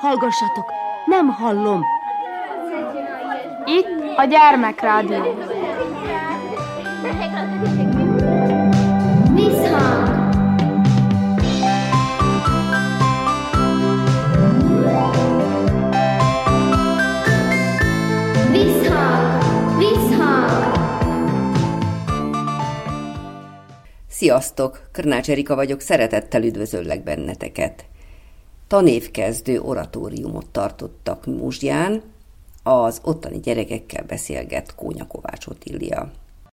Hallgassatok, nem hallom. Itt a gyermekrádió. Sziasztok! Krnács Erika vagyok, szeretettel üdvözöllek benneteket. Tanévkezdő oratóriumot tartottak Múzsján, az ottani gyerekekkel beszélget Kónya Kovács Otília.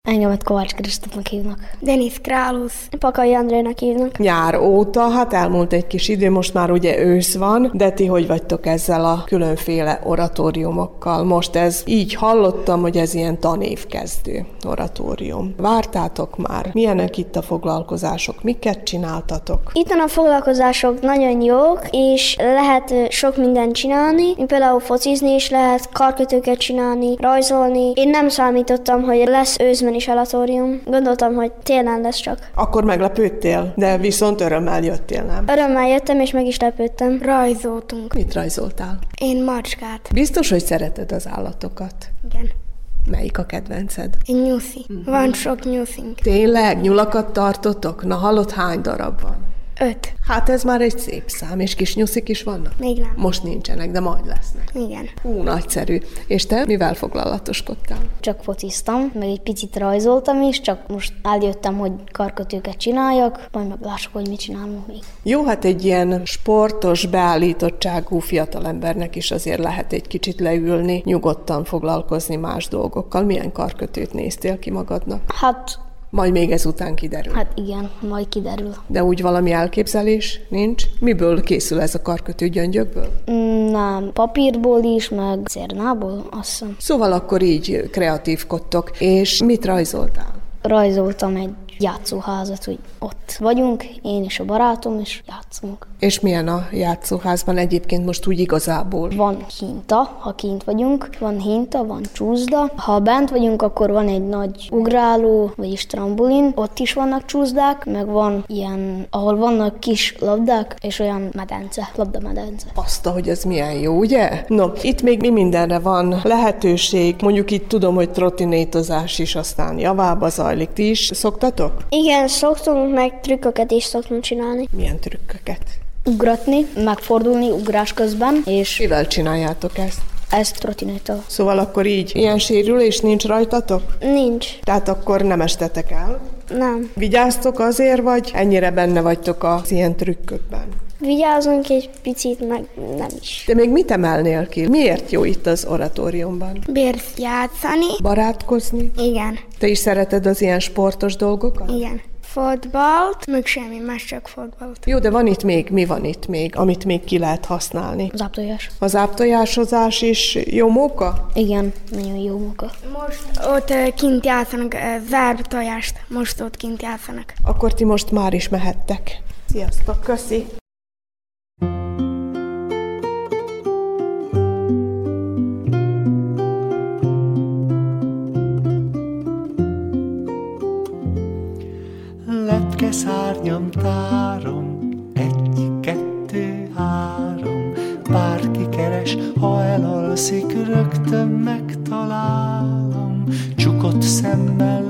Engemet Kovács Krisztofnak hívnak. Denis Králusz. Pakai Andrénak hívnak. Nyár óta, hát elmúlt egy kis idő, most már ugye ősz van, de ti hogy vagytok ezzel a különféle oratóriumokkal? Most ez így hallottam, hogy ez ilyen tanévkezdő oratórium. Vártátok már? Milyenek itt a foglalkozások? Miket csináltatok? Itt a foglalkozások nagyon jók, és lehet sok mindent csinálni, mint például focizni is lehet, karkötőket csinálni, rajzolni. Én nem számítottam, hogy lesz őszben is oratórium. Gondoltam, hogy télen lesz csak. Akkor meglepődtél, de viszont örömmel jöttél, nem? Örömmel jöttem, és meg is lepődtem. Rajzoltunk. Mit rajzoltál? Én macskát. Biztos, hogy szereted az állatokat. Igen. Melyik a kedvenced? Én nyuszi. Van sok nyuszink. Tényleg, nyulakat tartotok? Na hallott hány darab van? Öt. Hát ez már egy szép szám, és kis nyuszik is vannak? Még nem. Most nincsenek, de majd lesznek. Igen. Hú, nagyszerű. És te mivel foglalatoskodtál? Csak fociztam, meg egy picit rajzoltam is, csak most eljöttem, hogy karkötőket csináljak, majd meglássuk, hogy mit csinálunk még. Jó, hát egy ilyen sportos, beállítottságú fiatalembernek is azért lehet egy kicsit leülni, nyugodtan foglalkozni más dolgokkal. Milyen karkötőt néztél ki magadnak? Hát, Majd még ezután kiderül. hát igen, majd kiderül. De úgy valami elképzelés nincs? Miből készül ez a karkötő gyöngyökből? Mm, Nem, papírból is, meg cérnából, azt hiszem. Szóval akkor így kreatívkodtok. És mit rajzoltál? Rajzoltam egy játszóházat, hogy ott vagyunk, én és a barátom, és játszunk. És milyen a játszóházban egyébként most úgy igazából? Van hinta, ha kint vagyunk, van hinta, van csúszda. Ha bent vagyunk, akkor van egy nagy ugráló, vagyis trambulin, ott is vannak csúszdák, meg van ilyen, ahol vannak kis labdák, és olyan medence, labdamedence. Azt, hogy ez milyen jó, ugye? No, itt még mi mindenre van lehetőség. Mondjuk itt tudom, hogy trottinétozás is aztán javába zajlik. Ti is szoktatok? Igen, szoktunk meg trükköket is szoktunk csinálni. Milyen trükköket? Ugratni, megfordulni ugrás közben, és Mivel csináljátok ezt? Ezt trottinéttal. Szóval akkor így ilyen sérülés nincs rajtatok? Nincs. Tehát akkor nem estetek el? Nem. Vigyáztok azért, vagy ennyire benne vagytok az ilyen trükkökben? Vigyázunk egy picit, meg nem is. De még mit emelnél ki? Miért jó itt az oratóriumban? Bérsz játszani. Barátkozni? Igen. Te is szereted az ilyen sportos dolgokat? Igen. Fotbalt, meg semmi más, csak fotbalt. Jó, de van itt még, mi van itt még, amit még ki lehet használni? Záptojás. Az áptojásozás is jó móka? Igen, nagyon jó munka. Most ott kint játszanak, ö, zárd tojást. Most ott kint játszanak. Akkor ti most már is mehettek. Sziasztok, köszi! Lepke szárnyam tárom, egy, kettő, három. Bárki keres, ha elalszik, rögtön megtalálom. Csukott szemmel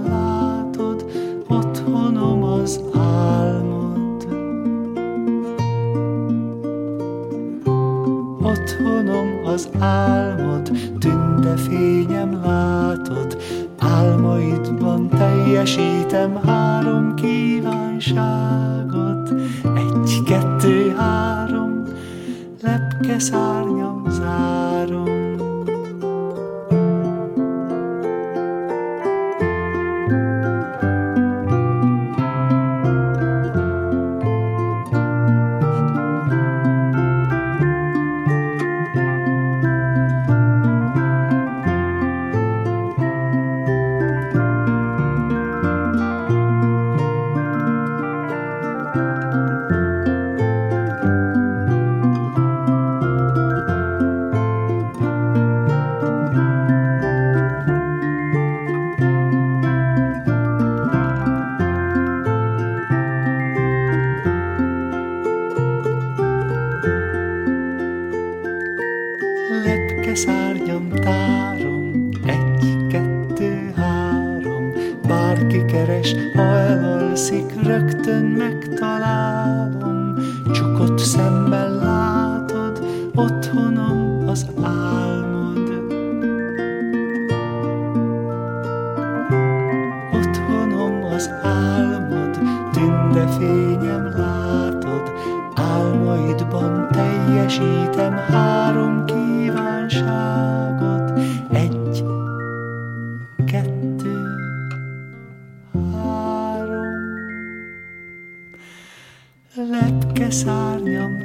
Lepke szárnyam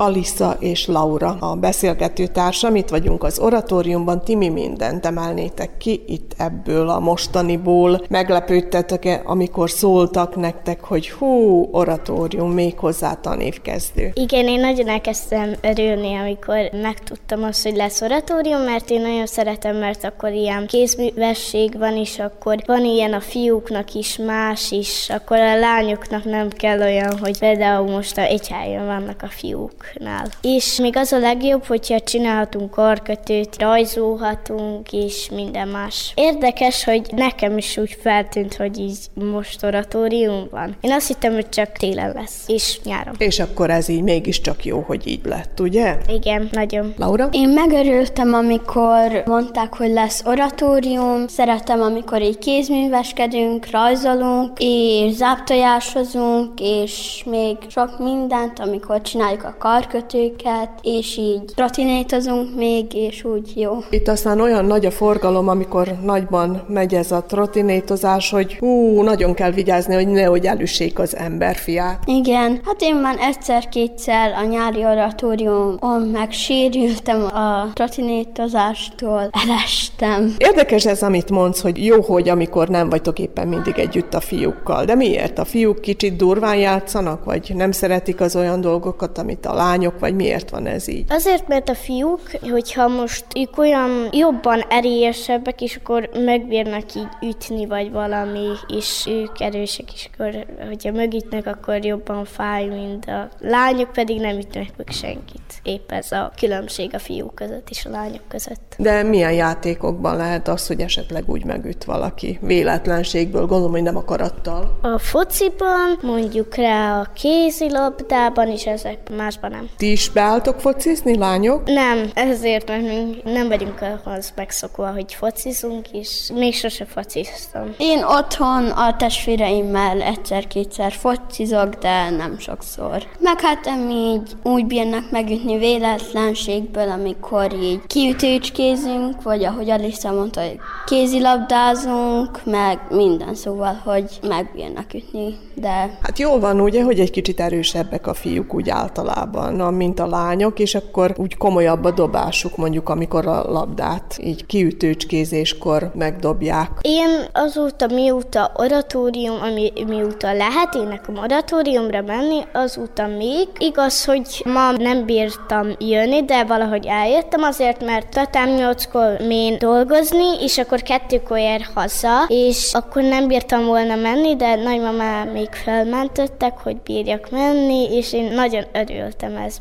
Alissa és Laura, a beszélgető társam, itt vagyunk az oratóriumban, ti mi mindent emelnétek ki itt ebből a mostaniból. Meglepődtetek-e, amikor szóltak nektek, hogy hú, oratórium, méghozzá tanévkezdő? Igen, én nagyon elkezdtem örülni, amikor megtudtam azt, hogy lesz oratórium, mert én nagyon szeretem, mert akkor ilyen kézművesség van, és akkor van ilyen a fiúknak is, más is, akkor a lányoknak nem kell olyan, hogy például most a egy helyen vannak a fiúk nál. És még az a legjobb, hogyha csinálhatunk karkötőt, rajzolhatunk, és minden más. Érdekes, hogy nekem is úgy feltűnt, hogy így most oratórium van. Én azt hittem, hogy csak télen lesz, és nyáron. És akkor ez így mégiscsak jó, hogy így lett, ugye? Igen, nagyon. Laura? Én megörültem, amikor mondták, hogy lesz oratórium. Szeretem, amikor így kézműveskedünk, rajzolunk, és záptojásozunk, és még sok mindent, amikor csináljuk a karkötőket, és így trotinétozunk még, és úgy jó. Itt aztán olyan nagy a forgalom, amikor nagyban megy ez a trotinétozás, hogy hú, nagyon kell vigyázni, hogy nehogy elüssék az emberfiát. Igen, hát én már egyszer-kétszer a nyári oratóriumon megsérültem a trotinétozástól, elestem. Érdekes ez, amit mondsz, hogy jó, hogy amikor nem vagytok éppen mindig együtt a fiúkkal. De miért? A fiúk kicsit durván játszanak, vagy nem szeretik az olyan dolgokat, amit a lányok, vagy miért van ez így? Azért, mert a fiúk, hogyha most ők olyan jobban erősebbek, és akkor megbírnak így ütni, vagy valami, és ők erősek, és akkor, hogyha megütnek, akkor jobban fáj, mint a lányok, pedig nem ütnek meg senkit. Épp ez a különbség a fiúk között és a lányok között. De milyen játékokban lehet az, hogy esetleg úgy megüt valaki? Véletlenségből, gondolom, hogy nem akarattal. A fociban, mondjuk rá a kézilabdában, és ezek másban nem. Ti is beálltok focizni, lányok? Nem, ezért, mert mi nem vagyunk ahhoz megszokva, hogy focizunk, és még sose fociztam. Én otthon a testvéreimmel egyszer-kétszer focizok, de nem sokszor. Meg hát így úgy bírnak megütni véletlenségből, amikor így kiütőcskézünk, vagy ahogy Alissa mondta, hogy kézilabdázunk, meg minden szóval, hogy megbírnak ütni, de... Hát jól van ugye, hogy egy kicsit erősebbek a fiúk úgy általában, mint a lányok, és akkor úgy komolyabb a dobásuk, mondjuk amikor a labdát így kiütőcskézéskor megdobják. Én azóta, mióta oratórium, ami, mióta lehet én nekem oratóriumra menni, azóta még. Igaz, hogy ma nem bírtam jönni, de valahogy eljöttem azért, mert tatám nyolckor mén dolgozni, és akkor kettőkor ér haza, és akkor nem bírtam volna menni, de nagymamá még felmentettek, hogy bírjak menni, és én nagyon örültem ez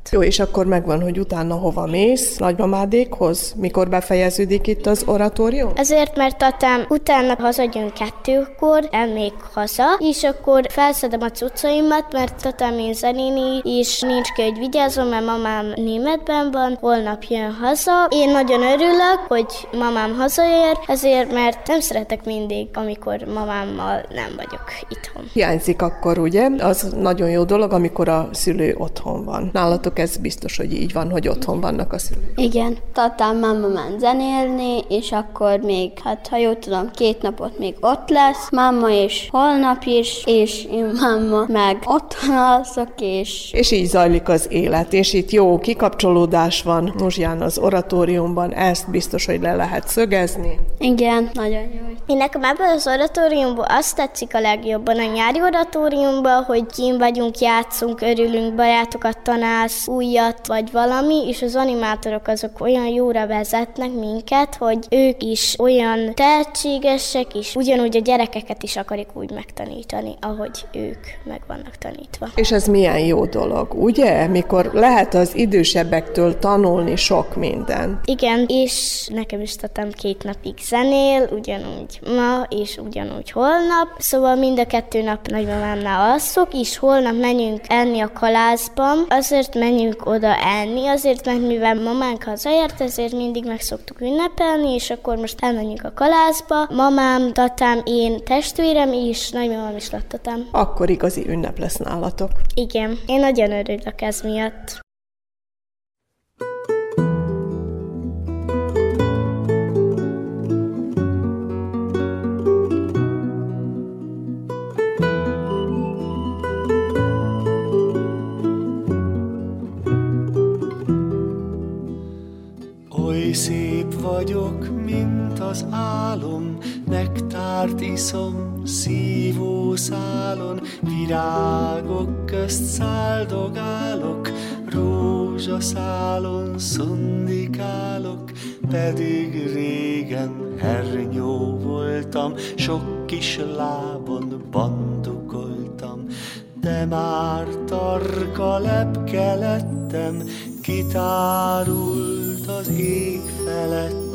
miatt. Jó, és akkor megvan, hogy utána hova mész? Nagymamádékhoz? Mikor befejeződik itt az oratórium? Ezért, mert tatám utána hazajön kettőkor, elmék haza, és akkor felszedem a cuccaimat, mert tatám én zenéni, és nincs ki, hogy vigyázom, mert mamám németben van, holnap jön haza. Én nagyon örülök, hogy mamám hazaér, ezért, mert nem szeretek mindig, amikor mamámmal nem vagyok itthon. Hiányzik akkor, ugye? Az nagyon jó dolog, amikor a szülő otthon van. Nálatok ez biztos, hogy így van, hogy otthon vannak a szülők. Igen, tatám máma ment zenélni, és akkor még, hát ha jól tudom, két napot még ott lesz, máma is holnap is, és én máma meg otthon alszok, és... És így zajlik az élet, és itt jó kikapcsolódás van Muzsján az oratóriumban, ezt biztos, hogy le lehet szögezni. Igen, nagyon jó. Én nekem ebből az oratóriumból azt tetszik a legjobban a nyári oratóriumban, hogy kim vagyunk, játszunk, örülünk, barátokat tanálsz, újat vagy valami, és az animátorok azok olyan jóra vezetnek minket, hogy ők is olyan tehetségesek, és ugyanúgy a gyerekeket is akarik úgy megtanítani, ahogy ők meg vannak tanítva. És ez milyen jó dolog, ugye? Mikor lehet az idősebbektől tanulni sok minden. Igen, és nekem is tettem két napig zenél, ugyanúgy ma, és ugyanúgy holnap. Szóval mind a kettő nap nagymamánál alszok, és holnap menjünk enni a kalászban. Azért menjünk oda enni, azért, mert mivel mamánk hazaért, ezért mindig meg szoktuk ünnepelni, és akkor most elmenjünk a kalászba. Mamám, tatám, én, testvérem is, nagymamám is tatám. Akkor igazi ünnep lesz nálatok. Igen, én nagyon örülök ez miatt. Oly szép vagyok, mint az álom, nektárt iszom szívó szálon, virágok közt száldogálok, rózsaszálon szundikálok, pedig régen hernyó voltam, sok kis lábon bandukoltam, de már tarka lepke lettem, kitárult az ég felettem.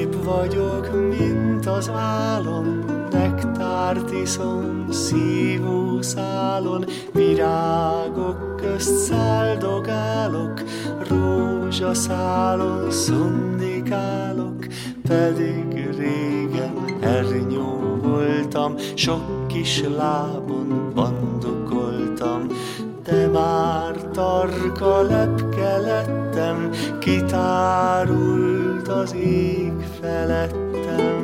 Szép vagyok, mint az álom, nektárt iszom szívó szálon, virágok közt száldogálok, rózsaszálon szundikálok, pedig régen ernyó voltam, sok kis lábon bandukoltam, de már tarka lepke lettem, kitárult az ég felettem.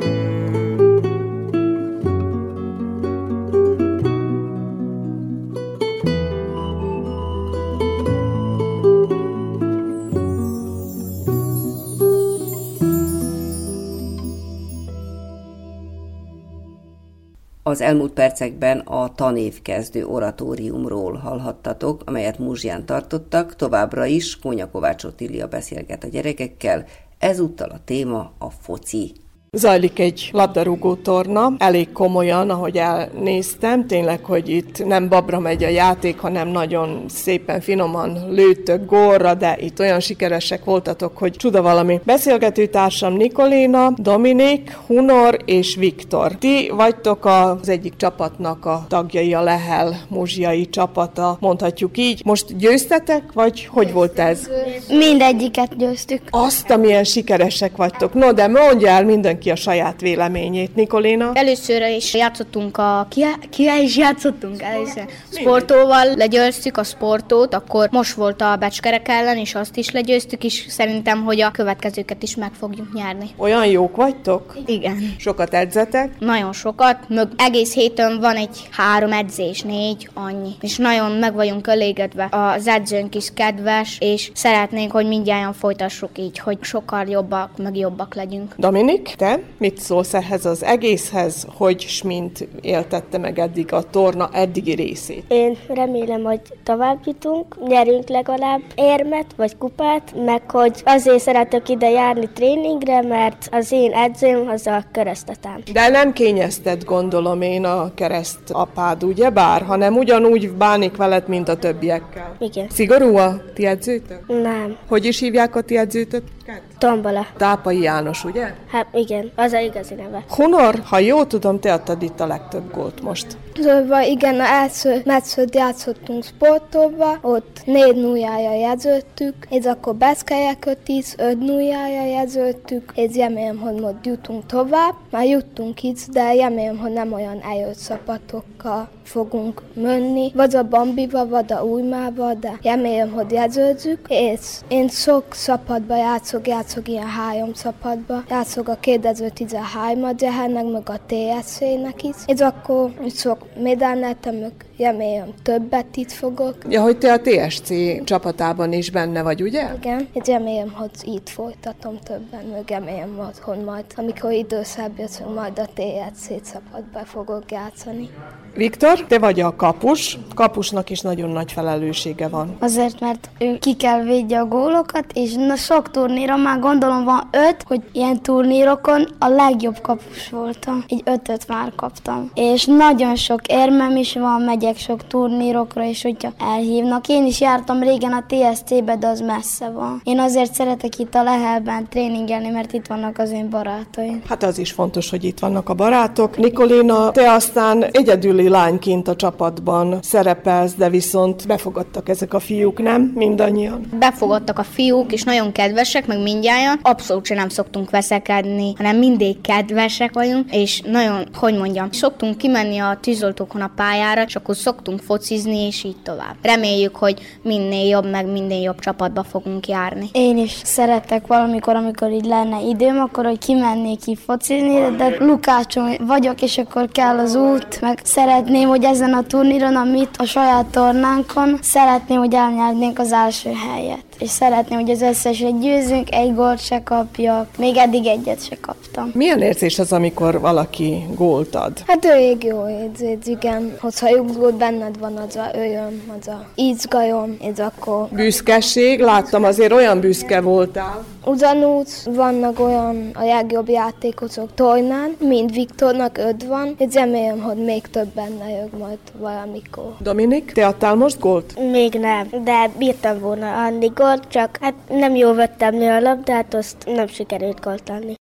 Az elmúlt percekben a tanévkezdő oratóriumról hallhattatok, amelyet Muzsján tartottak, továbbra is Kónya Kovács Otília beszélget a gyerekekkel, ezúttal a téma a foci. Zajlik egy labdarúgó torna, elég komolyan, ahogy elnéztem, tényleg, hogy itt nem babra megy a játék, hanem nagyon szépen, finoman lőttök górra, de itt olyan sikeresek voltatok, hogy csuda valami. Beszélgetőtársam Nikoléna, Dominik, Hunor és Viktor. Ti vagytok az egyik csapatnak a tagjai, a Lehel muzsiai csapata, mondhatjuk így. Most győztetek, vagy hogy volt ez? Mindegyiket győztük. Azt, amilyen sikeresek vagytok. No, de mondja el mindenki a saját véleményét. Nikoléna? Először is játszottunk a... Ki, ki is játszottunk először? Sportóval legyőztük a sportót, akkor most volt a becskerek ellen, és azt is legyőztük, és szerintem, hogy a következőket is meg fogjuk nyerni. Olyan jók vagytok? Igen. Sokat edzetek? Nagyon sokat, meg egész héten van egy három edzés, négy, annyi. És nagyon meg vagyunk elégedve. Az edzőnk is kedves, és szeretnénk, hogy mindjárt folytassuk így, hogy sokkal jobbak, meg jobbak legyünk. Dominik, te mit szólsz ehhez az egészhez, hogy Smint éltette meg eddig a torna eddigi részét? Én remélem, hogy tovább jutunk, nyerünk legalább érmet vagy kupát, meg hogy azért szeretek ide járni tréningre, mert az én edzőm az a keresztetám. De nem kényezted, gondolom én, a kereszt apád, ugye bár, hanem ugyanúgy bánik veled, mint a többiekkel. Igen. Szigorú a ti edzőtök? Nem. Hogy is hívják a ti edzőtök? Nevüket? Tombala. Tápai János, ugye? Hát igen, az a igazi neve. Honor, ha jól tudom, te adtad itt a legtöbb gólt most. Szóval igen, a első meccset játszottunk sportolva, ott négy nullája jegyzőttük, és akkor beszkelyeket is öt nullája jegyzőttük, és remélem, hogy most jutunk tovább. Már juttunk itt, de remélem, hogy nem olyan eljött csapatokkal fogunk menni, vagy a Bambiba, vagy a Újmába, de remélem, hogy jegyzőzzük, és én sok csapatba játszok, játszok ilyen három csapatba, játszok a 2013-at Jehennek, meg a TSC-nek is, és akkor sok médánáltam, meg remélem többet itt fogok. Ja, hogy te a TSC csapatában is benne vagy, ugye? Igen, és remélem, hogy itt folytatom többen, meg remélem, hogy majd, amikor időszebb jövök, majd a TSC csapatba fogok játszani. Viktor, te vagy a kapus. Kapusnak is nagyon nagy felelőssége van. Azért, mert ő ki kell védje a gólokat, és na, sok turnéron már gondolom van öt, hogy ilyen turnírokon a legjobb kapus voltam. Egy ötöt már kaptam. És nagyon sok érmem is van, megyek sok turnírokra, és hogyha elhívnak. Én is jártam régen a TSC-be, de az messze van. Én azért szeretek itt a Lehelben tréningelni, mert itt vannak az én barátaim. Hát az is fontos, hogy itt vannak a barátok. Nikolina, te aztán egyedüli lányként a csapatban szerepelsz, de viszont befogadtak ezek a fiúk, nem? Mindannyian. Befogadtak a fiúk, és nagyon kedvesek, meg mindjárt. Abszolút sem nem szoktunk veszekedni, hanem mindig kedvesek vagyunk, és nagyon, hogy mondjam, szoktunk kimenni a tűzoltókon a pályára, és akkor szoktunk focizni, és így tovább. Reméljük, hogy minél jobb, meg minél jobb csapatba fogunk járni. Én is szeretek valamikor, amikor így lenne időm, akkor hogy kimennék ki focizni, de Lukácson vagyok, és akkor kell az út, meg szeretném, hogy ezen a turníron, amit a saját tornánkon, szeretném, hogy elnyernénk az első helyet. És szeretném, hogy az összeset győzünk, egy gólt se kapjak, még eddig egyet se kaptam. Milyen érzés az, amikor valaki gólt ad? Hát elég jó érzés, igen. Hogyha jogzót benned van, az a öjön, az a izgalom, és akkor Büszkeség, láttam azért olyan büszke voltál. Ugyanúgy vannak olyan a legjobb játékosok tornán, mint Viktornak öt van, és remélem, hogy még több benne jön majd valamikor. Dominik, te adtál most gólt? Még nem, de bírtam volna adni gólt, csak hát nem jól vettem le a labdát, azt nem sikerült gólt adni.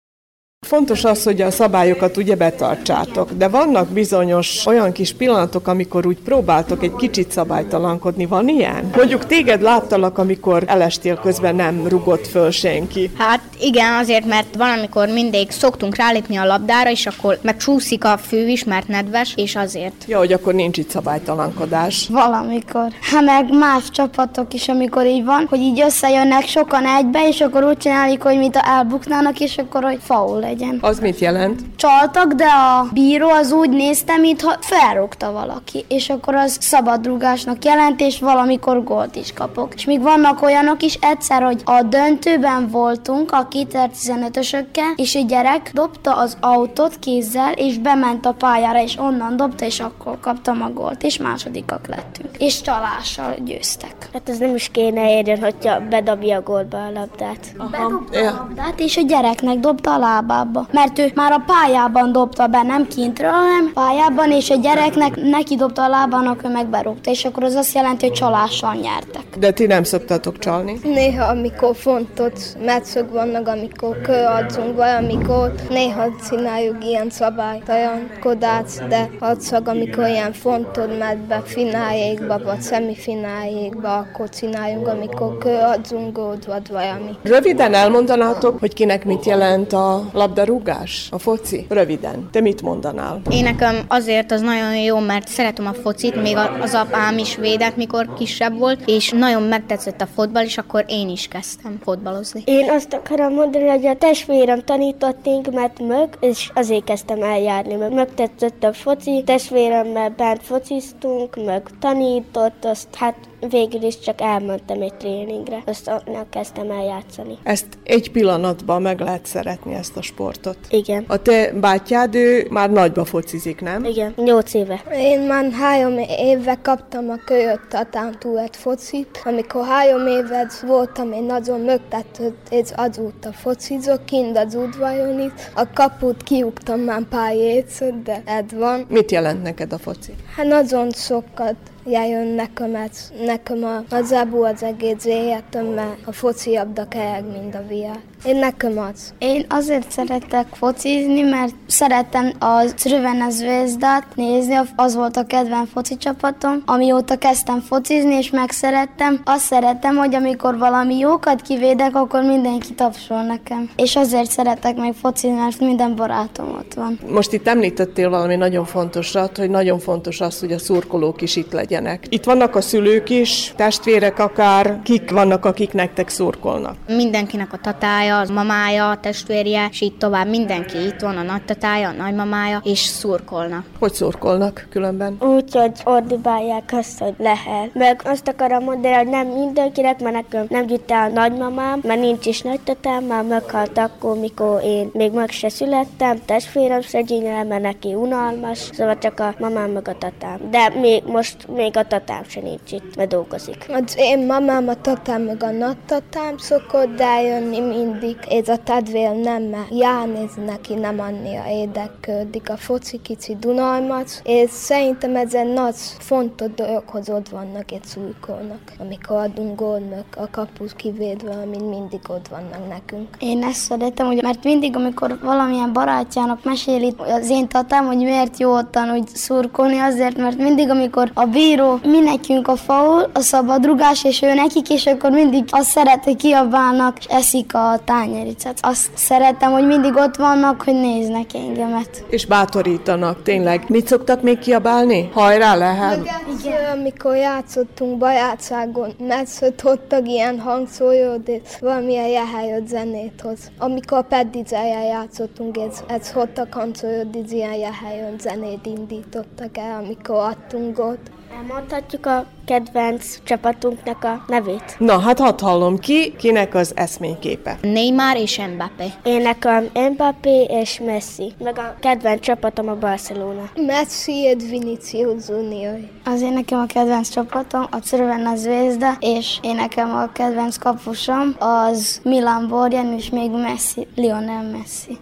Fontos az, hogy a szabályokat ugye betartsátok, de vannak bizonyos olyan kis pillanatok, amikor úgy próbáltok egy kicsit szabálytalankodni. Van ilyen? Mondjuk téged láttalak, amikor elestél közben nem rugott föl senki. Hát igen, azért, mert valamikor mindig szoktunk rálépni a labdára, és akkor megcsúszik a fő is, mert nedves, és azért. Ja, hogy akkor nincs itt szabálytalankodás. Valamikor. Hát meg más csapatok is, amikor így van, hogy így összejönnek sokan egybe, és akkor úgy csináljuk, hogy mint a elbuknának, és akkor hogy faul legyen. Az mit jelent? Csaltak, de a bíró az úgy nézte, mintha felrúgta valaki, és akkor az szabadrugásnak jelent, és valamikor gólt is kapok. És még vannak olyanok is, egyszer, hogy a döntőben voltunk a 2015-ösökkel, és egy gyerek dobta az autót kézzel, és bement a pályára, és onnan dobta, és akkor kaptam a gólt, és másodikak lettünk. És csalással győztek. Hát ez nem is kéne érjen, hogyha bedobja a gólba a labdát. Bedobta Ja. a labdát, és a gyereknek dobta a lábába. Mert ő már a pályában dobta be, nem kintről, hanem pályában, és a gyereknek neki dobta a lábának, ő meg berúgta, és akkor az azt jelenti, hogy csalással nyertek. De ti nem szoktatok csalni. Néha, amikor fontos meccsök vannak, amikor köradzunk valamikor, néha csináljuk ilyen szabálytalankodást, de az csak amikor ilyen fontos meccbe, fináljékba vagy szemifináljékba, akkor csináljunk, amikor köradzunk gólt vagy valami. Röviden elmondanátok, hogy kinek mit jelent a labdarúgás, a foci? Röviden. Te mit mondanál? Én nekem azért az nagyon jó, mert szeretem a focit, még az apám is védett, mikor kisebb volt, és nagyon megtetszett a fotball, és akkor én is kezdtem fotbalozni. Én azt akarom mondani, hogy a testvérem tanított minket mög, és azért kezdtem eljárni, meg megtetszett a foci, testvéremmel bent fociztunk, meg tanított, azt hát végül is csak elmentem egy tréningre, azt onnan kezdtem eljátszani. Ezt egy pillanatban meg lehet szeretni, ezt a sportot. Igen. A te bátyád, ő már nagyba focizik, nem? Igen, nyolc éve. Én már három éve kaptam a kölyött tatántúlet focit. Amikor három évet voltam, én nagyon mögtetett, és azóta focizok, kint az udvaron is. A kaput kiugtam már pár évször, de ez van. Mit jelent neked a foci? Hát nagyon sokat jön nekem, ez, nekem a, az ebu az egész életem, mert a foci abda kell, mint a viár. Én nekem az. Én azért szeretek focizni, mert szeretem a Crvena Zvezdát nézni, az volt a kedvenc foci csapatom. Amióta kezdtem focizni és megszerettem, azt szeretem, hogy amikor valami jókat kivédek, akkor mindenki tapsol nekem. És azért szeretek még focizni, mert minden barátom ott van. Most itt említettél valami nagyon fontosat, hogy nagyon fontos az, hogy a szurkolók is itt legyenek. Itt vannak a szülők is, testvérek akár, kik vannak, akik nektek szurkolnak? Mindenkinek a tatája, a mamája, a testvérje, és így tovább mindenki itt van, a nagytatája, a nagymamája, és szurkolnak. Hogy szurkolnak különben? Úgy, hogy ordibálják azt, hogy lehet. Meg azt akarom mondani, hogy nem mindenkinek, mert nekem nem jut el a nagymamám, mert nincs is nagytatám, már meghalt akkor, mikor én még meg se születtem, testvérem szegényre, mert neki unalmas, szóval csak a mamám meg a tatám. De még most még a tatám se nincs itt, mert dolgozik. Az én mamám, a tatám meg a nagytatám szokott eljönni mindig. Ez a tedvér nem mert Ján, neki nem annyira érdeklődik. A foci kicsi Dunalmac, és szerintem ez egy nagy fontos dolog, hogy ott vannak egy szújkolnak, amikor adunk gólnak, a kapus kivédve, amint mindig ott vannak nekünk. Én ezt szeretem, hogy mert mindig, amikor valamilyen barátjának meséli az én tatám, hogy miért jó ottan úgy szurkolni, azért, mert mindig, amikor a bíró mi nekünk a faul, a szabadrugás, és ő nekik, és akkor mindig azt szeret, hogy kiabálnak, és eszik a tányéricet. Azt szeretem, hogy mindig ott vannak, hogy néznek engemet. És bátorítanak, tényleg. Mit szoktak még kiabálni? Hajrá lehet? Igen. Amikor játszottunk bajátságon, megszötottak ilyen hangszójót, és valamilyen jehájott zenét hoz. Amikor Peddizeljen játszottunk, ez, ez hottak hangszójót, ilyen jehájott zenét indítottak el, amikor adtunk ott. Elmondhatjuk a kedvenc csapatunknak a nevét. Na, hát hadd hallom ki, kinek az eszményképe. Neymar és Mbappé. Én nekem Mbappé és Messi, meg a kedvenc csapatom a Barcelona. Messi és Vinicius Junior. Az én nekem a kedvenc csapatom a Crvena Zvezda, és én nekem a kedvenc kapusom az Milan Borjan, és még Messi, Lionel Messi.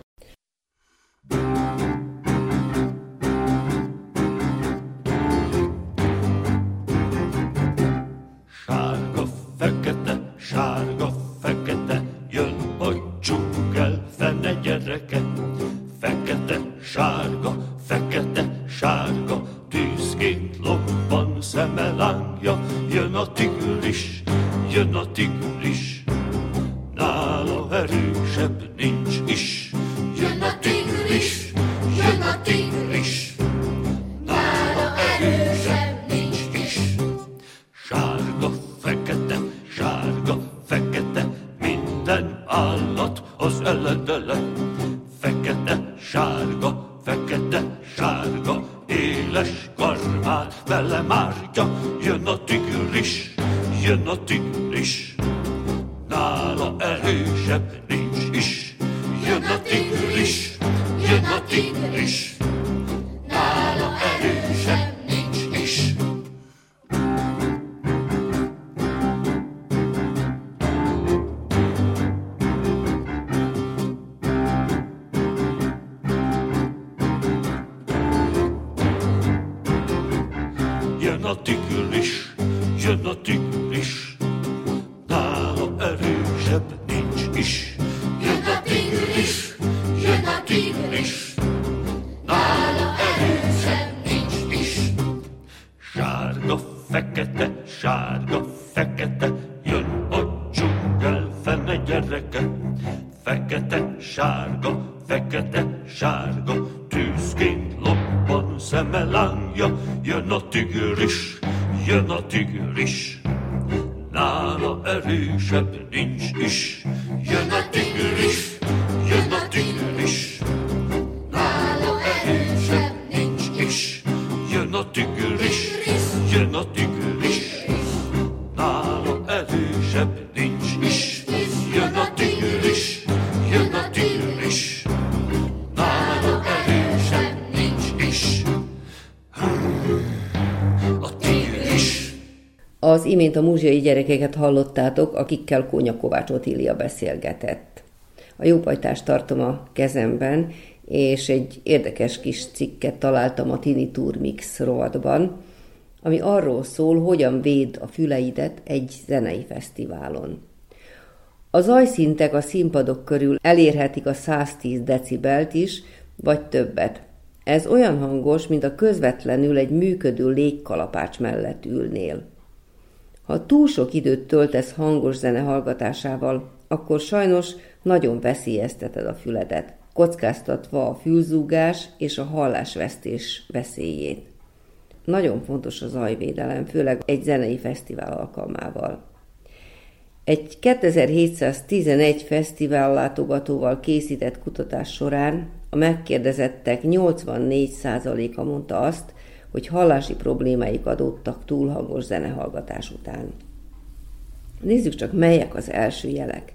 Sárga, lángja. Jön a tigris, jön a tigris, nála erősebb nincs Sárga, fekete, sárga, fekete, jön a dzsungel fene gyereke. Fekete, sárga, fekete, sárga, tűzként lobban szeme lángja. Jön a tigris, jön a tigris, Imént a múzsiai gyerekeket hallottátok, akikkel Kónya Kovács Otília beszélgetett. A jópajtást tartom a kezemben, és egy érdekes kis cikket találtam a Tini Tour Mix rovatban, ami arról szól, hogyan véd a füleidet egy zenei fesztiválon. A zajszintek a színpadok körül elérhetik a 110 decibelt is, vagy többet. Ez olyan hangos, mint a közvetlenül egy működő légkalapács mellett ülnél. Ha túl sok időt töltesz hangos zene hallgatásával, akkor sajnos nagyon veszélyezteted a füledet, kockáztatva a fülzúgás és a hallásvesztés veszélyét. Nagyon fontos az zajvédelem, főleg egy zenei fesztivál alkalmával. Egy 2711 fesztivál látogatóval készített kutatás során a megkérdezettek 84%-a mondta azt, hogy hallási problémáik adódtak túlhangos zenehallgatás után. Nézzük csak, melyek az első jelek.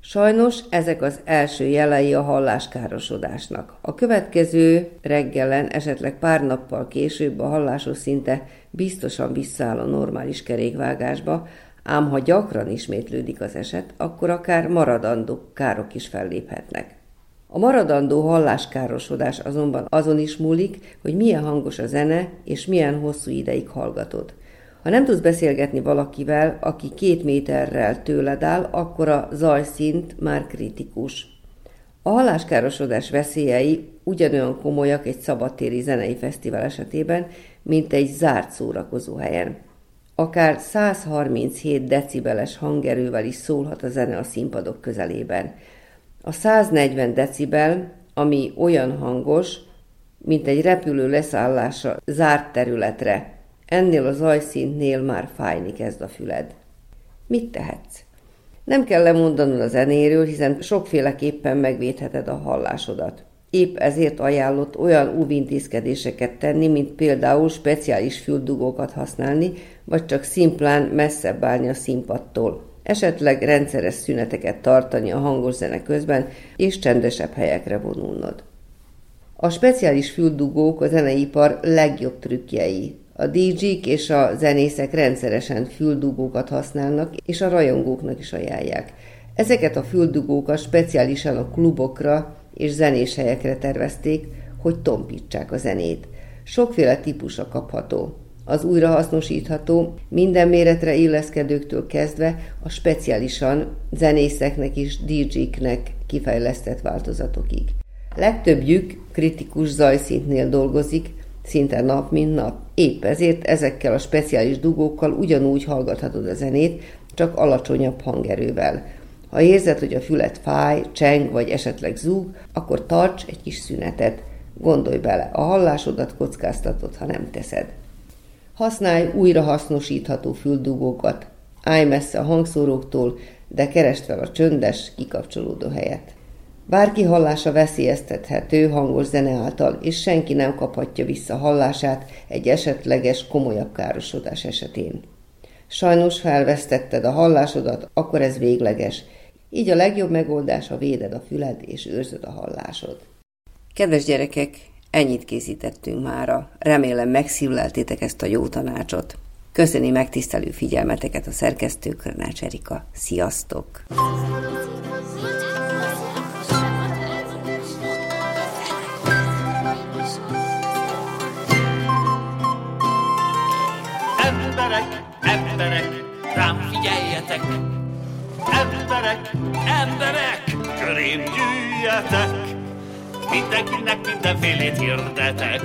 Sajnos ezek az első jelei a halláskárosodásnak. A következő reggelen, esetleg pár nappal később a hallásos szinte biztosan visszaáll a normális kerékvágásba, ám ha gyakran ismétlődik az eset, akkor akár maradandó károk is felléphetnek. A maradandó halláskárosodás azonban azon is múlik, hogy milyen hangos a zene, és milyen hosszú ideig hallgatod. Ha nem tudsz beszélgetni valakivel, aki két méterrel tőled áll, akkor a zajszint már kritikus. A halláskárosodás veszélyei ugyanolyan komolyak egy szabadtéri zenei fesztivál esetében, mint egy zárt szórakozó helyen. Akár 137 decibeles hangerővel is szólhat a zene a színpadok közelében. A 140 decibel, ami olyan hangos, mint egy repülő leszállása zárt területre, Ennél a zajszintnél már fájni kezd a füled. Mit tehetsz? Nem kell lemondanod a zenéről, hiszen sokféleképpen megvédheted a hallásodat. Épp ezért ajánlott olyan óvintézkedéseket tenni, mint például speciális füldugókat használni, vagy csak szimplán messzebb állni a színpadtól. Esetleg rendszeres szüneteket tartani a hangos zene közben, és csendesebb helyekre vonulnod. A speciális füldugók a zeneipar legjobb trükkjei. A DJ-k és a zenészek rendszeresen füldugókat használnak, és a rajongóknak is ajánlják. Ezeket a füldugókat speciálisan a klubokra és zenés helyekre tervezték, hogy tompítsák a zenét. Sokféle típusa kapható. Az újrahasznosítható, minden méretre illeszkedőktől kezdve a speciálisan zenészeknek és DJ-knek kifejlesztett változatokig. Legtöbbjük kritikus zajszintnél dolgozik, szinte nap, mint nap. Épp ezért ezekkel a speciális dugókkal ugyanúgy hallgathatod a zenét, csak alacsonyabb hangerővel. Ha érzed, hogy a fület fáj, cseng vagy esetleg zúg, akkor tarts egy kis szünetet. Gondolj bele, a hallásodat kockáztatod, ha nem teszed. Használj újra hasznosítható füldugókat. Állj messze a hangszóróktól, de keresd fel a csöndes, kikapcsolódó helyet. Bárki hallása veszélyeztethető hangos zene által, és senki nem kaphatja vissza hallását egy esetleges, komolyabb károsodás esetén. Sajnos felvesztetted a hallásodat, akkor ez végleges. Így a legjobb megoldás, a véded a füled és őrzöd a hallásod. Kedves gyerekek, ennyit készítettünk mára. Remélem megszívleltétek ezt a jó tanácsot. Köszöni megtisztelő figyelmeteket a szerkesztő Körnács Erika. Sziasztok! figyeljetek! Emberek, emberek, körém gyűjjetek! Mindenkinek mindenfélét hirdetek!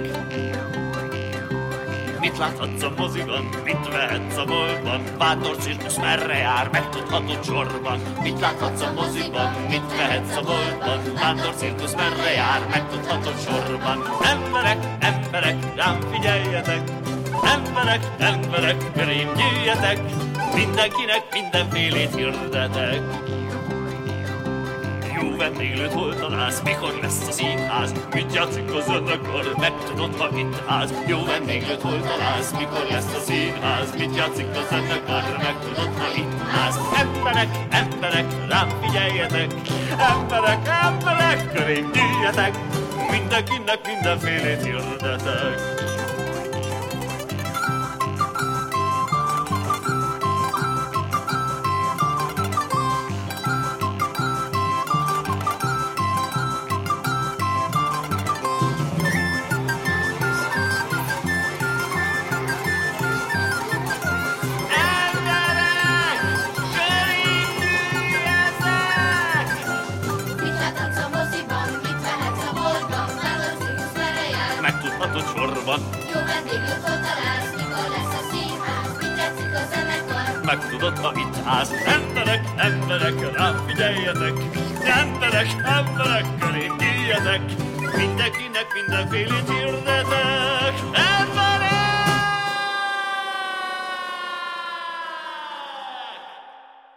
Mit láthatsz a moziban, mit vehetsz a boltban? Bátor cirkusz merre jár, megtudhatod sorban. Mit láthatsz a moziban, mit vehetsz a boltban? Bátor cirkusz merre jár, megtudhatod sorban. Emberek, emberek, rám figyeljetek! Emberek, emberek, körém gyűjjetek! Mindenkinek mindenfélét hirdetek. Vendéglőt hol találsz, mikor lesz a színház? Mit játszik a zenekar, megtudod, ha itt ház. Jó vendéglőt hol találsz, mikor lesz a színház? Mit játszik a zenekar, megtudod, ha itt ház. Emberek, emberek, rám figyeljetek. Emberek, emberek, körém gyűjjetek. Mindenkinek mindenfélét hirdetek. Itt állsz. Emberek, emberek, rám figyeljetek. Emberek, emberek köré üljetek. Mindenkinek mindenfélét hirdetek. Ember!